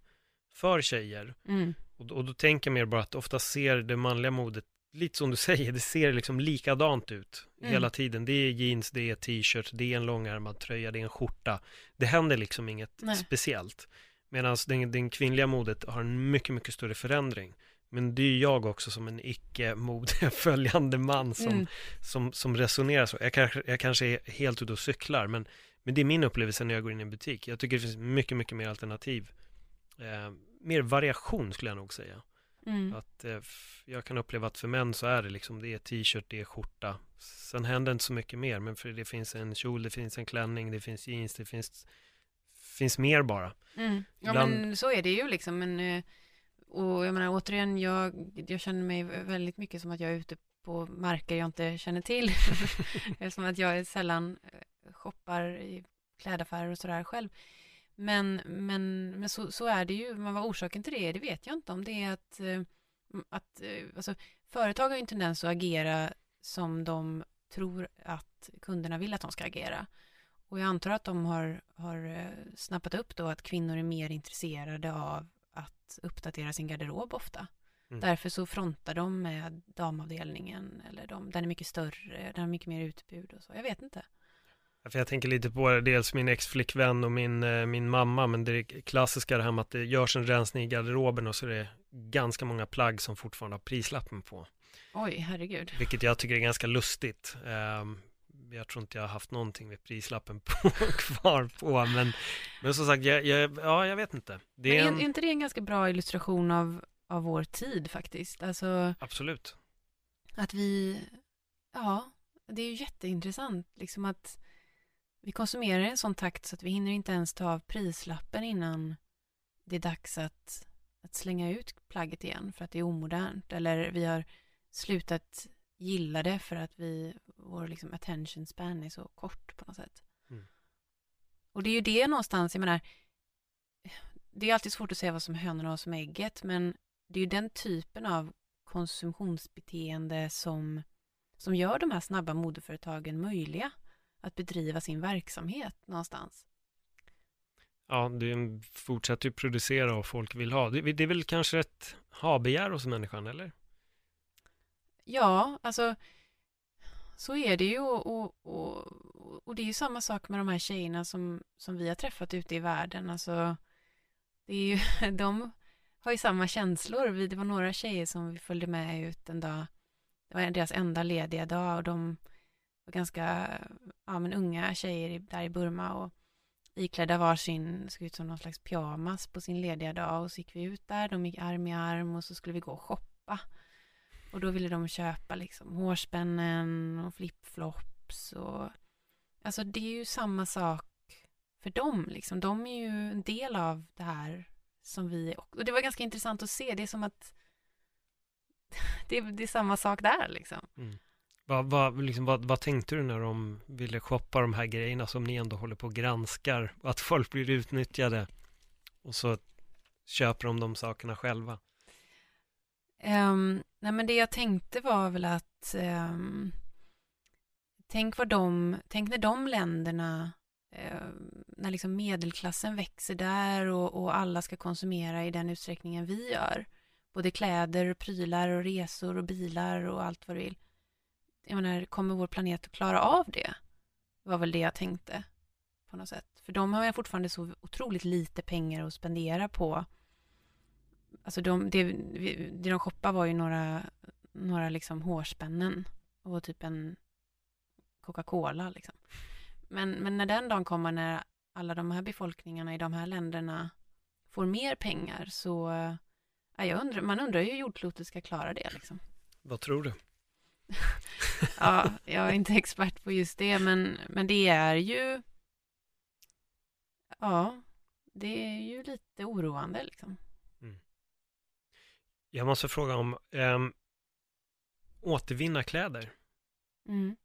S2: för tjejer.
S1: mm,
S2: Och, då- och då tänker jag mer bara att ofta ser det manliga modet, lite som du säger, det ser liksom likadant ut
S1: Mm.
S2: hela tiden. Det är jeans, det är t-shirt, det är en långärmad tröja, det är en skjorta. Det händer liksom inget
S1: Nej.
S2: speciellt. Medan den, den kvinnliga modet har en mycket, mycket större förändring. Men det är jag också som en icke-modeföljande man som,
S1: mm,
S2: som, som resonerar så. Jag kanske, jag kanske är helt ute och cyklar, men, men det är min upplevelse när jag går in i en butik. Jag tycker det finns mycket, mycket mer alternativ. Eh, mer variation skulle jag nog säga.
S1: mm,
S2: Att eh, jag kan uppleva att för män så är det liksom, det är t-shirt, det är skjorta. Sen händer inte så mycket mer, men för det finns en kjol, det finns en klänning, det finns jeans, det finns, finns mer bara.
S1: mm. Ja,
S2: Ibland-
S1: men så är det ju liksom. Men, eh, och jag menar återigen, jag, jag känner mig väldigt mycket som att jag är ute på marker jag inte känner till. Eftersom att jag sällan eh, shoppar i klädaffärer och sådär själv. Men, men, men så, så är det ju. Men vad orsaken till det är, det vet jag inte om. Det är att, eh, att alltså, företag har ju en tendens att agera som de tror att kunderna vill att de ska agera. Och jag antar att de har, har eh, snappat upp då att kvinnor är mer intresserade av att uppdatera sin garderob ofta.
S2: Mm.
S1: Därför så frontar de med damavdelningen eller de, den är mycket större, den har mycket mer utbud och så. Jag vet inte.
S2: För jag tänker lite på dels min ex-flickvän och min, eh, min mamma, men det är klassiska det här med att det görs en rensning i garderoben och så är det ganska många plagg som fortfarande har prislappen på.
S1: Oj, herregud.
S2: Vilket jag tycker är ganska lustigt. Jag tror inte jag har haft någonting med prislappen på, kvar på, men, men som sagt, jag, jag, ja, jag vet inte. Det
S1: Men
S2: är
S1: är,
S2: en,
S1: är inte det en ganska bra illustration av, av vår tid faktiskt? Alltså
S2: absolut.
S1: att vi, ja, det är ju jätteintressant liksom att vi konsumerar i en sån takt så att vi hinner inte ens ta av prislappen innan det är dags att, att slänga ut plagget igen för att det är omodernt eller vi har slutat gilla det för att vi, vår liksom attention span är så kort på något sätt.
S2: Mm.
S1: Och det är ju det någonstans, jag menar, det är alltid svårt att säga vad som är hönan och vad som är ägget, men det är ju den typen av konsumtionsbeteende som, som gör de här snabba modeföretagen möjliga att bedriva sin verksamhet någonstans.
S2: Ja, det fortsätter ju producera och folk vill ha. Det, det är väl kanske ett ha-begär hos människan, eller?
S1: Ja, alltså så är det ju och, och, och, och det är ju samma sak med de här tjejerna som, som vi har träffat ute i världen. Alltså, det är ju, de har ju samma känslor. Vi, det var några tjejer som vi följde med ut en dag. Det var deras enda lediga dag och de var ganska ja, men unga tjejer där i Burma och iklädda varsin, såg ut som någon slags pyjamas på sin lediga dag och så gick vi ut där, de gick arm i arm och så skulle vi gå och shoppa. Och då ville de köpa liksom hårspännen och flipflops och alltså det är ju samma sak för dem liksom. De är ju en del av det här som vi och det var ganska intressant att se. Det är som att det är, det är samma sak där liksom.
S2: Vad, vad, liksom, vad, vad tänkte du när de ville shoppa de här grejerna som ni ändå håller på och granskar? Att folk blir utnyttjade och så köper de de sakerna själva.
S1: Um, nej men det jag tänkte var väl att eh, tänk vad de, tänk när de länderna eh, när liksom medelklassen växer där och, och alla ska konsumera i den utsträckningen vi gör. Både kläder, prylar och resor och bilar och allt vad du vill. Jag menar, kommer vår planet att klara av det? var väl det jag tänkte på något sätt. För de har ju fortfarande så otroligt lite pengar att spendera på Alltså de, det, det de shoppade var ju några, några liksom hårspännen och typ en Coca-Cola liksom. Men, men när den dagen kommer när alla de här befolkningarna i de här länderna får mer pengar så ja, jag undrar, man undrar hur jordklotet ska klara det liksom.
S2: Vad tror du?
S1: Ja, jag är inte expert på just det, men, men det är ju ja, det är ju lite oroande liksom.
S2: Jag måste fråga om ehm, återvinna kläder.
S1: Mm.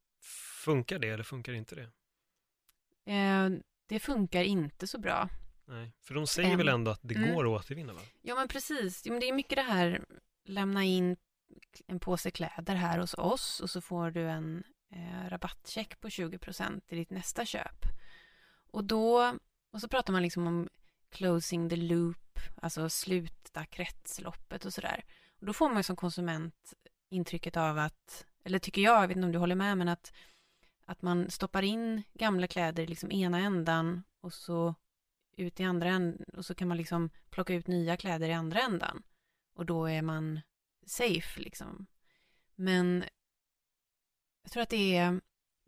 S2: Funkar det eller funkar inte det?
S1: Eh, det funkar inte så bra.
S2: Nej, för de säger
S1: Än.
S2: väl ändå att det
S1: Mm.
S2: går att återvinna va?
S1: Ja, men precis. Ja, men det är mycket det här, lämna in en påse kläder här hos oss och så får du en eh, rabattcheck på 20% i ditt nästa köp. Och då, och så pratar man liksom om closing the loop, alltså sluta kretsloppet och sådär. Och då får man ju som konsument intrycket av att, eller tycker jag, jag vet inte om du håller med, men att, att man stoppar in gamla kläder i liksom ena ändan och så ut i andra änden och så kan man liksom plocka ut nya kläder i andra ändan. Och då är man safe liksom. Men jag tror att det är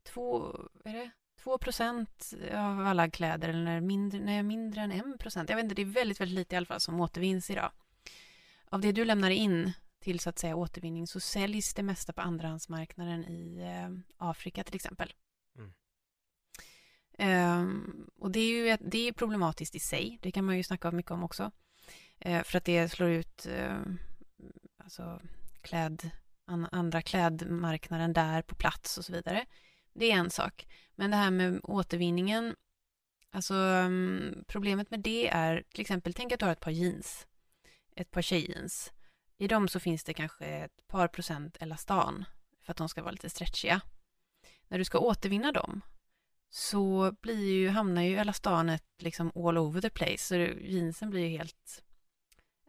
S1: två, är det? 2 procent av alla kläder eller mindre, nej, mindre än en procent. Jag vet inte, det är väldigt, väldigt lite i alla fall som återvinns idag. Av det du lämnar in till så att säga återvinning så säljs det mesta på andrahandsmarknaden i eh, Afrika till exempel.
S2: Mm.
S1: Ehm, och det är ju ett- det är problematiskt i sig. Det kan man ju snacka mycket om också. Eh, för att det slår ut eh, alltså kläd, an, andra klädmarknaden där på plats och så vidare. Det är en sak. Men det här med återvinningen, alltså mm, problemet med det är till exempel, tänk att du har ett par jeans, ett par tjejjeans. I dem så finns det kanske ett par procent elastan för att de ska vara lite stretchiga. När du ska återvinna dem så blir ju, hamnar ju elastanet liksom all over the place. Så jeansen blir ju helt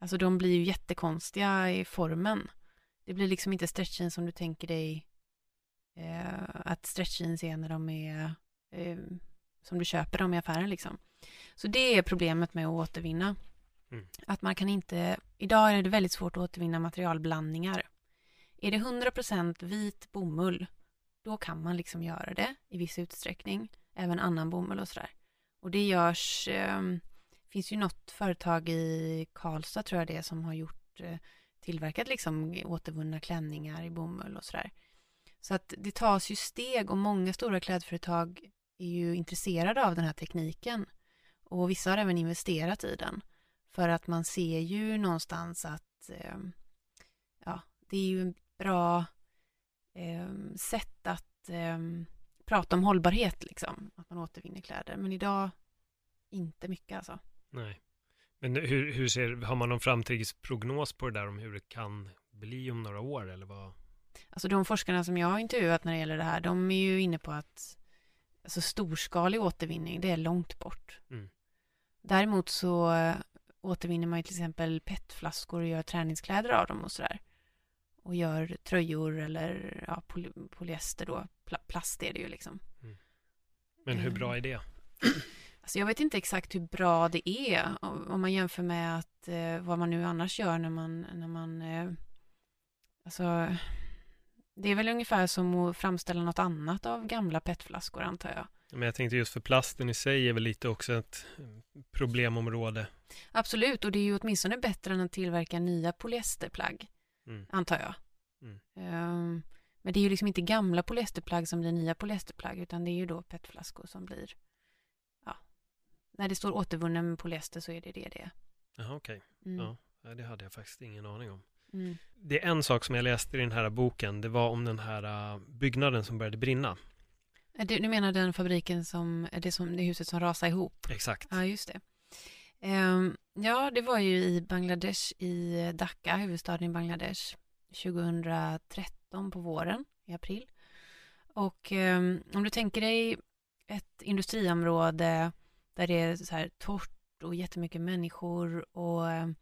S1: Alltså de blir ju jättekonstiga i formen. Det blir liksom inte stretchen som du tänker dig eh, att stretch jeans är när de är eh, som du köper dem i affären liksom. Så det är problemet med att återvinna.
S2: Mm.
S1: Att man kan inte, idag är det väldigt svårt att återvinna materialblandningar. Är det 100% vit bomull, då kan man liksom göra det i viss utsträckning. Även annan bomull och sådär. Och det görs, eh, finns ju något företag i Karlstad tror jag det är som har gjort, eh, tillverkat liksom återvunna klänningar i bomull och sådär. Så att det tas ju steg och många stora klädföretag är ju intresserade av den här tekniken. Och vissa har även investerat i den. För att man ser ju någonstans att eh, ja, det är ju ett bra eh, sätt att eh, prata om hållbarhet liksom. Att man återvinner kläder. Men idag inte mycket alltså.
S2: Nej. Men hur, hur ser, har man någon framtidsprognos på det där om hur det kan bli om några år eller vad?
S1: Alltså de forskarna som jag har intervjuat när det gäller det här, de är ju inne på att alltså storskalig återvinning, det är långt bort.
S2: Mm.
S1: Däremot så eh, återvinner man ju till exempel petflaskor och gör träningskläder av dem och sådär. Och gör tröjor eller ja, poly polyester då, Pla plast är det ju liksom.
S2: Men hur
S1: Mm.
S2: bra är det?
S1: Alltså jag vet inte exakt hur bra det är om om man jämför med att eh, vad man nu annars gör när man, när man eh, alltså det är väl ungefär som att framställa något annat av gamla petflaskor antar jag.
S2: Men jag tänkte just för plasten i sig är väl lite också ett eh, problemområde.
S1: Absolut, och det är ju åtminstone bättre än att tillverka nya polyesterplagg,
S2: Mm.
S1: antar jag.
S2: Mm.
S1: Ehm, men det är ju liksom inte gamla polyesterplagg som blir nya polyesterplagg, utan det är ju då petflaskor som blir, ja, när det står återvunnen polyester så är det det det är.
S2: Jaha, okej.
S1: Mm.
S2: Ja. Det hade jag faktiskt ingen aning om.
S1: Mm.
S2: Det är en sak som jag läste i den här boken. Det var om den här uh, byggnaden som började brinna.
S1: Det- Du menar den fabriken som, det, som, det huset som rasade ihop?
S2: Exakt.
S1: Ja, just det. Ehm, ja, det var ju i Bangladesh, i Dhaka, huvudstaden i Bangladesh, 2013 på våren, i april. Och ehm, om du tänker dig ett industriområde där det är så här torrt och jättemycket människor och ehm,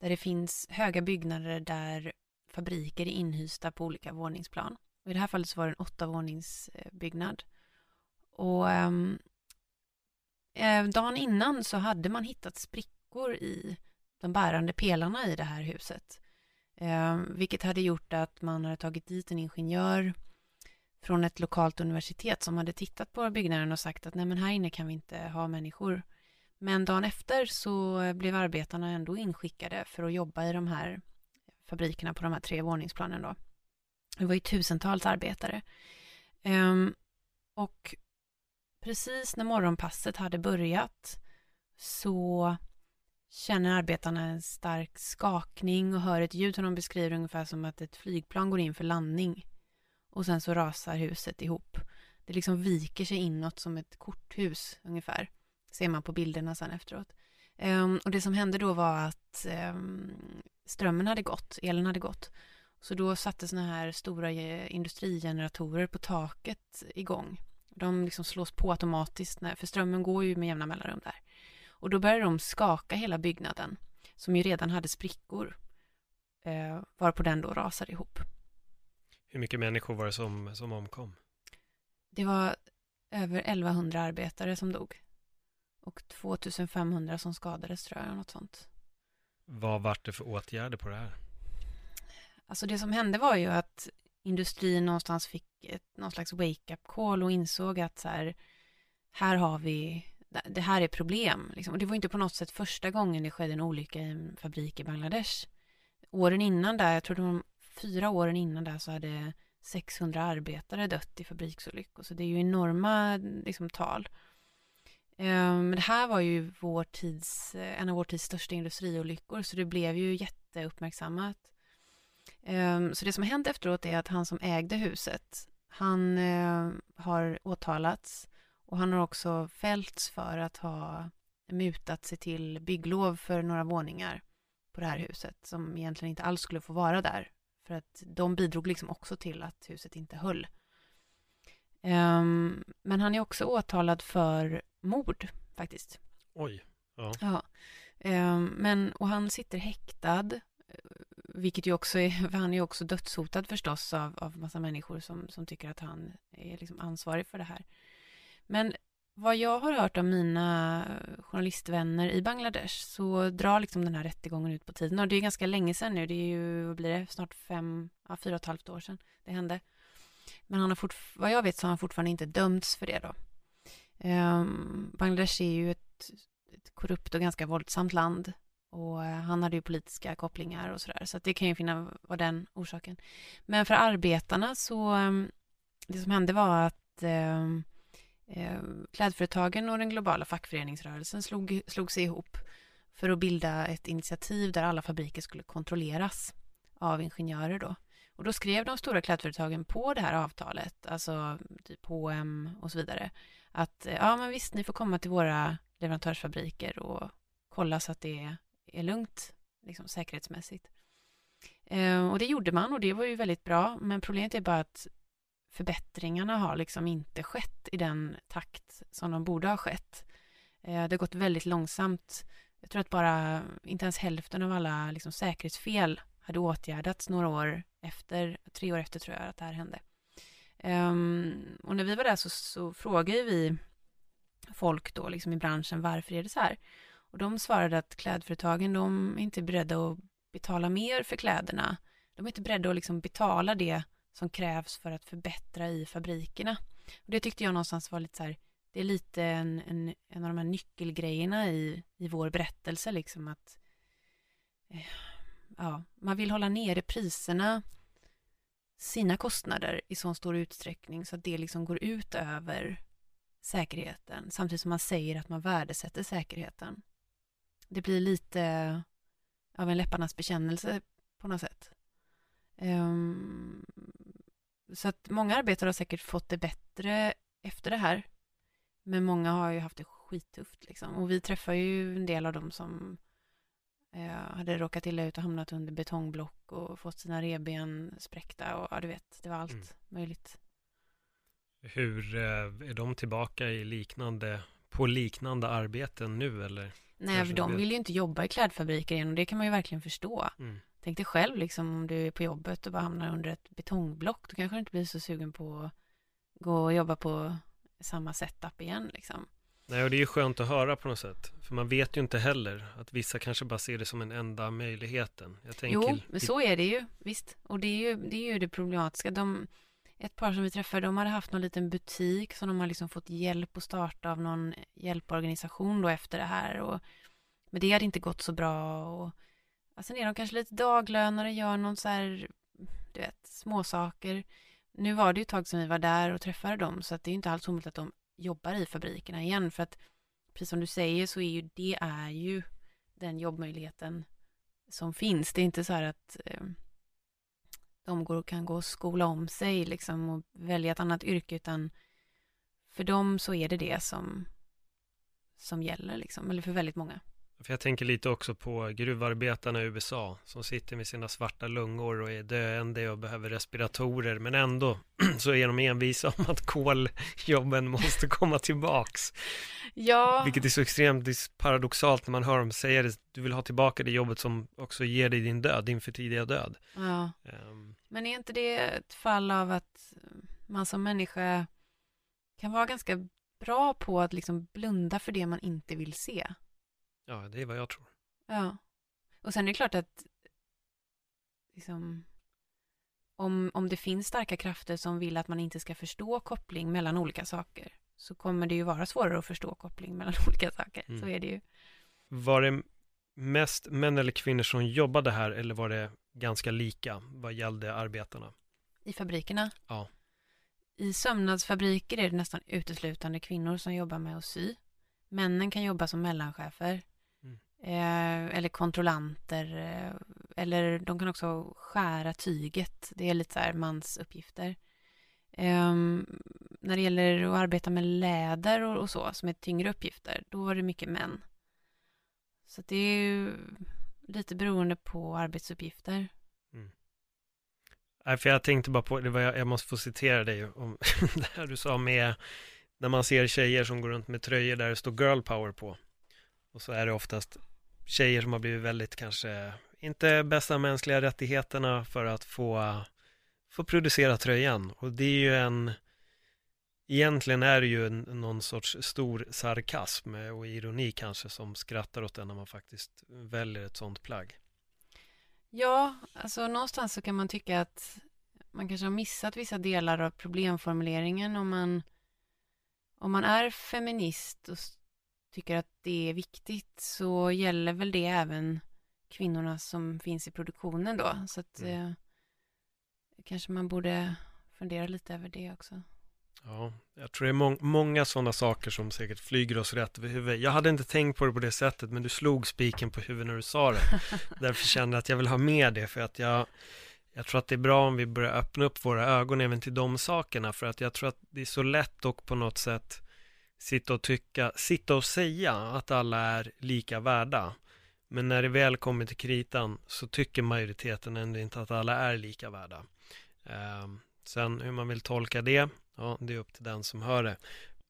S1: där det finns höga byggnader där fabriker är inhysta på olika våningsplan. Och I det här fallet så var det en åttavåningsbyggnad. Och ehm, Eh, dagen innan så hade man hittat sprickor i de bärande pelarna i det här huset. Eh, vilket hade gjort att man hade tagit dit en ingenjör från ett lokalt universitet som hade tittat på byggnaden och sagt att nej men här inne kan vi inte ha människor. Men dagen efter så blev arbetarna ändå inskickade för att jobba i de här fabrikerna på de här tre våningsplanen då. Det var ju tusentals arbetare. Um, och precis när morgonpasset hade börjat så känner arbetarna en stark skakning och hör ett ljud som de beskriver ungefär som att ett flygplan går in för landning. Och sen så rasar huset ihop. Det liksom viker sig inåt som ett korthus ungefär. Ser man på bilderna sen efteråt. Ehm, och det som hände då var att ehm, strömmen hade gått, elen hade gått. Så då satte såna här stora eh, industrigeneratorer på taket igång. De liksom slås på automatiskt, när, för strömmen går ju med jämna mellanrum där. Och då började de skaka hela byggnaden, som ju redan hade sprickor, eh, varpå den då rasade ihop.
S2: Hur mycket människor var det som, som omkom?
S1: Det var över 1100 arbetare som dog. Och 2500 som skadades tror jag, något sånt.
S2: Vad vart det för åtgärder på det här?
S1: Alltså det som hände var ju att industrin någonstans fick ett, någon slags wake-up call och insåg att så här, här har vi, det här är problem. Liksom. Och det var inte på något sätt första gången det skedde en olycka i en fabrik i Bangladesh. Åren innan där, jag tror var fyra åren innan där så hade 600 arbetare dött i fabriksolyckor. Så det är ju enorma liksom, tal. Ehm, men det här var ju vår tids, eh, en av vår tids största industriolyckor så det blev ju jätteuppmärksammat. Um, så det som har hänt efteråt är att han som ägde huset, han uh, har åtalats och han har också fällts för att ha mutat sig till bygglov för några våningar på det här huset som egentligen inte alls skulle få vara där. För att de bidrog liksom också till att huset inte höll. Um, men han är också åtalad för mord faktiskt.
S2: Oj, ja.
S1: Ja. Ehm, men, och han sitter häktad, eh, vilket ju också är, för han är ju också dödshotad förstås av, av massa människor som, som tycker att han är liksom ansvarig för det här. Men vad jag har hört av mina journalistvänner i Bangladesh så drar liksom den här rättegången ut på tiden och det är ganska länge sedan nu, det är ju, blir det, snart fem, ja, fyra och ett halvt år sedan det hände. Men han har vad jag vet så har han fortfarande inte dömts för det då. Um, Bangladesh är ju ett, ett, korrupt och ganska våldsamt land och eh, han hade ju politiska kopplingar och sådär så att det kan ju finna vara den orsaken. Men för arbetarna så, um, det som hände var att um, klädföretagen och den globala fackföreningsrörelsen slog, slog sig ihop för att bilda ett initiativ där alla fabriker skulle kontrolleras av ingenjörer då. Och då skrev de stora klädföretagen på det här avtalet, alltså typ H&M och så vidare, att ja men visst, ni får komma till våra leverantörsfabriker och kolla så att det är lugnt, liksom säkerhetsmässigt. Eh, och det gjorde man och det var ju väldigt bra, men problemet är bara att förbättringarna har liksom inte skett i den takt som de borde ha skett. Eh, det har gått väldigt långsamt. Jag tror att bara inte ens hälften av alla liksom, säkerhetsfel hade åtgärdats några år efter, tre år efter tror jag att det här hände. Um, och när vi var där så, så frågade vi folk då liksom i branschen varför är det så här? Och de svarade att klädföretagen de är inte beredda att betala mer för kläderna. De är inte beredda att liksom betala det som krävs för att förbättra i fabrikerna. Och det tyckte jag någonstans var lite så här, det är lite en, en, en av de här nyckelgrejerna i, i vår berättelse liksom att eh, ja, man vill hålla nere priserna, sina kostnader i så stor utsträckning så att det liksom går ut över säkerheten samtidigt som man säger att man värdesätter säkerheten. Det blir lite av en läpparnas bekännelse på något sätt. Um, så att många arbetare har säkert fått det bättre efter det här. Men många har ju haft det skittufft liksom. Och vi träffar ju en del av dem som eh, hade råkat illa ut och hamnat under betongblock och fått sina reben spräckta och ja, du vet, det var allt mm. möjligt.
S2: Hur eh, är de tillbaka i liknande, på liknande arbeten nu eller?
S1: Nej, för de vill ju inte jobba i klädfabriker igen och det kan man ju verkligen förstå. Mm. Tänk dig själv liksom om du är på jobbet och bara hamnar under ett betongblock. Då kanske du inte blir så sugen på att gå och jobba på samma setup igen liksom.
S2: Nej, och det är ju skönt att höra på något sätt. För man vet ju inte heller att vissa kanske bara ser det som en enda möjligheten.
S1: Jag tänker... Jo, men så är det ju, visst. Och det är ju det, är ju det problematiska. De, ett par som vi träffade, de hade haft någon liten butik som de har liksom fått hjälp att starta av någon hjälporganisation då efter det här. Och, men det hade inte gått så bra. Och, sen är de kanske lite daglönare, gör någon så här, du vet, småsaker. Nu var det ju ett tag sedan vi var där och träffade dem, så det är inte alls omöjligt att de jobbar i fabrikerna igen. För att precis som du säger så är ju det är ju den jobbmöjligheten som finns. Det är inte så här att eh, de går, kan gå och skola om sig liksom och välja ett annat yrke utan för dem så är det det som, som gäller liksom, eller för väldigt många.
S2: För jag tänker lite också på gruvarbetarna i USA som sitter med sina svarta lungor och är döende och behöver respiratorer men ändå så är de envisa om att koljobben måste komma tillbaks.
S1: Ja.
S2: Vilket är så extremt paradoxalt när man hör dem säga det. Du vill ha tillbaka det jobbet som också ger dig din död, din för tidiga död.
S1: Ja. Um. Men är inte det ett fall av att man som människa kan vara ganska bra på att liksom blunda för det man inte vill se?
S2: Ja, det är vad jag tror.
S1: Ja. Och sen är det klart att liksom, om, om det finns starka krafter som vill att man inte ska förstå koppling mellan olika saker så kommer det ju vara svårare att förstå koppling mellan olika saker. Mm. Så är det ju.
S2: Var det mest män eller kvinnor som jobbade här eller var det ganska lika vad gällde arbetarna?
S1: I fabrikerna?
S2: Ja.
S1: I sömnadsfabriker är det nästan uteslutande kvinnor som jobbar med att sy. Männen kan jobba som mellanchefer Eh, eller kontrollanter. Eh, eller de kan också skära tyget. Det är lite så här mansuppgifter. Eh, när det gäller att arbeta med läder och, och, så, som är tyngre uppgifter, då var det mycket män. Så det är ju lite beroende på arbetsuppgifter. Mm.
S2: Nej, för jag tänkte bara på, det var, jag, jag måste få citera dig om det här du sa med när man ser tjejer som går runt med tröjor där det står girl power på. Och så är det oftast tjejer som har blivit väldigt kanske, inte bästa mänskliga rättigheterna för att få, få producera tröjan. Och det är ju en, egentligen är det ju en, någon sorts stor sarkasm och ironi kanske som skrattar åt den när man faktiskt väljer ett sånt plagg.
S1: Ja, alltså någonstans så kan man tycka att man kanske har missat vissa delar av problemformuleringen om man om man är feminist och tycker att det är viktigt så gäller väl det även kvinnorna som finns i produktionen då. Så att mm. eh, kanske man borde fundera lite över det också.
S2: Ja, jag tror det är må många sådana saker som säkert flyger oss rätt över huvudet. Jag hade inte tänkt på det på det sättet, men du slog spiken på huvudet när du sa det. Därför kände jag att jag vill ha med det, för att jag, jag tror att det är bra om vi börjar öppna upp våra ögon även till de sakerna, för att jag tror att det är så lätt och på något sätt sitta och tycka, sitta och säga att alla är lika värda. Men när det väl kommer till kritan så tycker majoriteten ändå inte att alla är lika värda. Eh, sen hur man vill tolka det, ja, det är upp till den som hör det.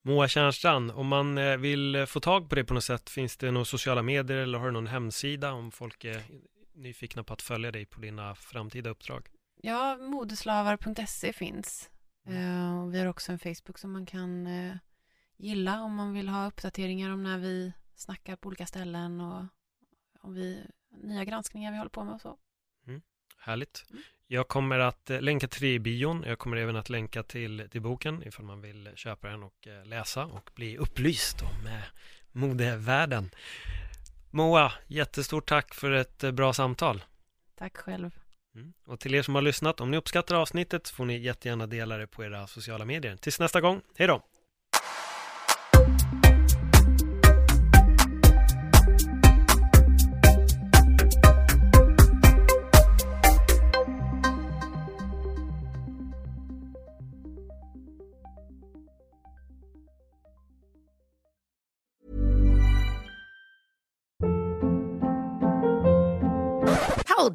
S2: Moa Tjärnstrand, om man eh, vill få tag på det på något sätt, finns det några sociala medier eller har du någon hemsida om folk är nyfikna på att följa dig på dina framtida uppdrag?
S1: Ja, modeslavar.se finns. Uh, vi har också en Facebook som man kan uh, gilla om man vill ha uppdateringar om när vi snackar på olika ställen och om vi, nya granskningar vi håller på med och så.
S2: Mm, härligt. Mm. Jag kommer att eh, länka till det i bion. Jag kommer även att länka till, till boken ifall man vill köpa den och eh, läsa och bli upplyst om eh, modevärlden. Moa, jättestort tack för ett bra samtal.
S1: Tack själv.
S2: Mm. Och till er som har lyssnat, om ni uppskattar avsnittet får ni jättegärna dela det på era sociala medier. Tills nästa gång, hej då!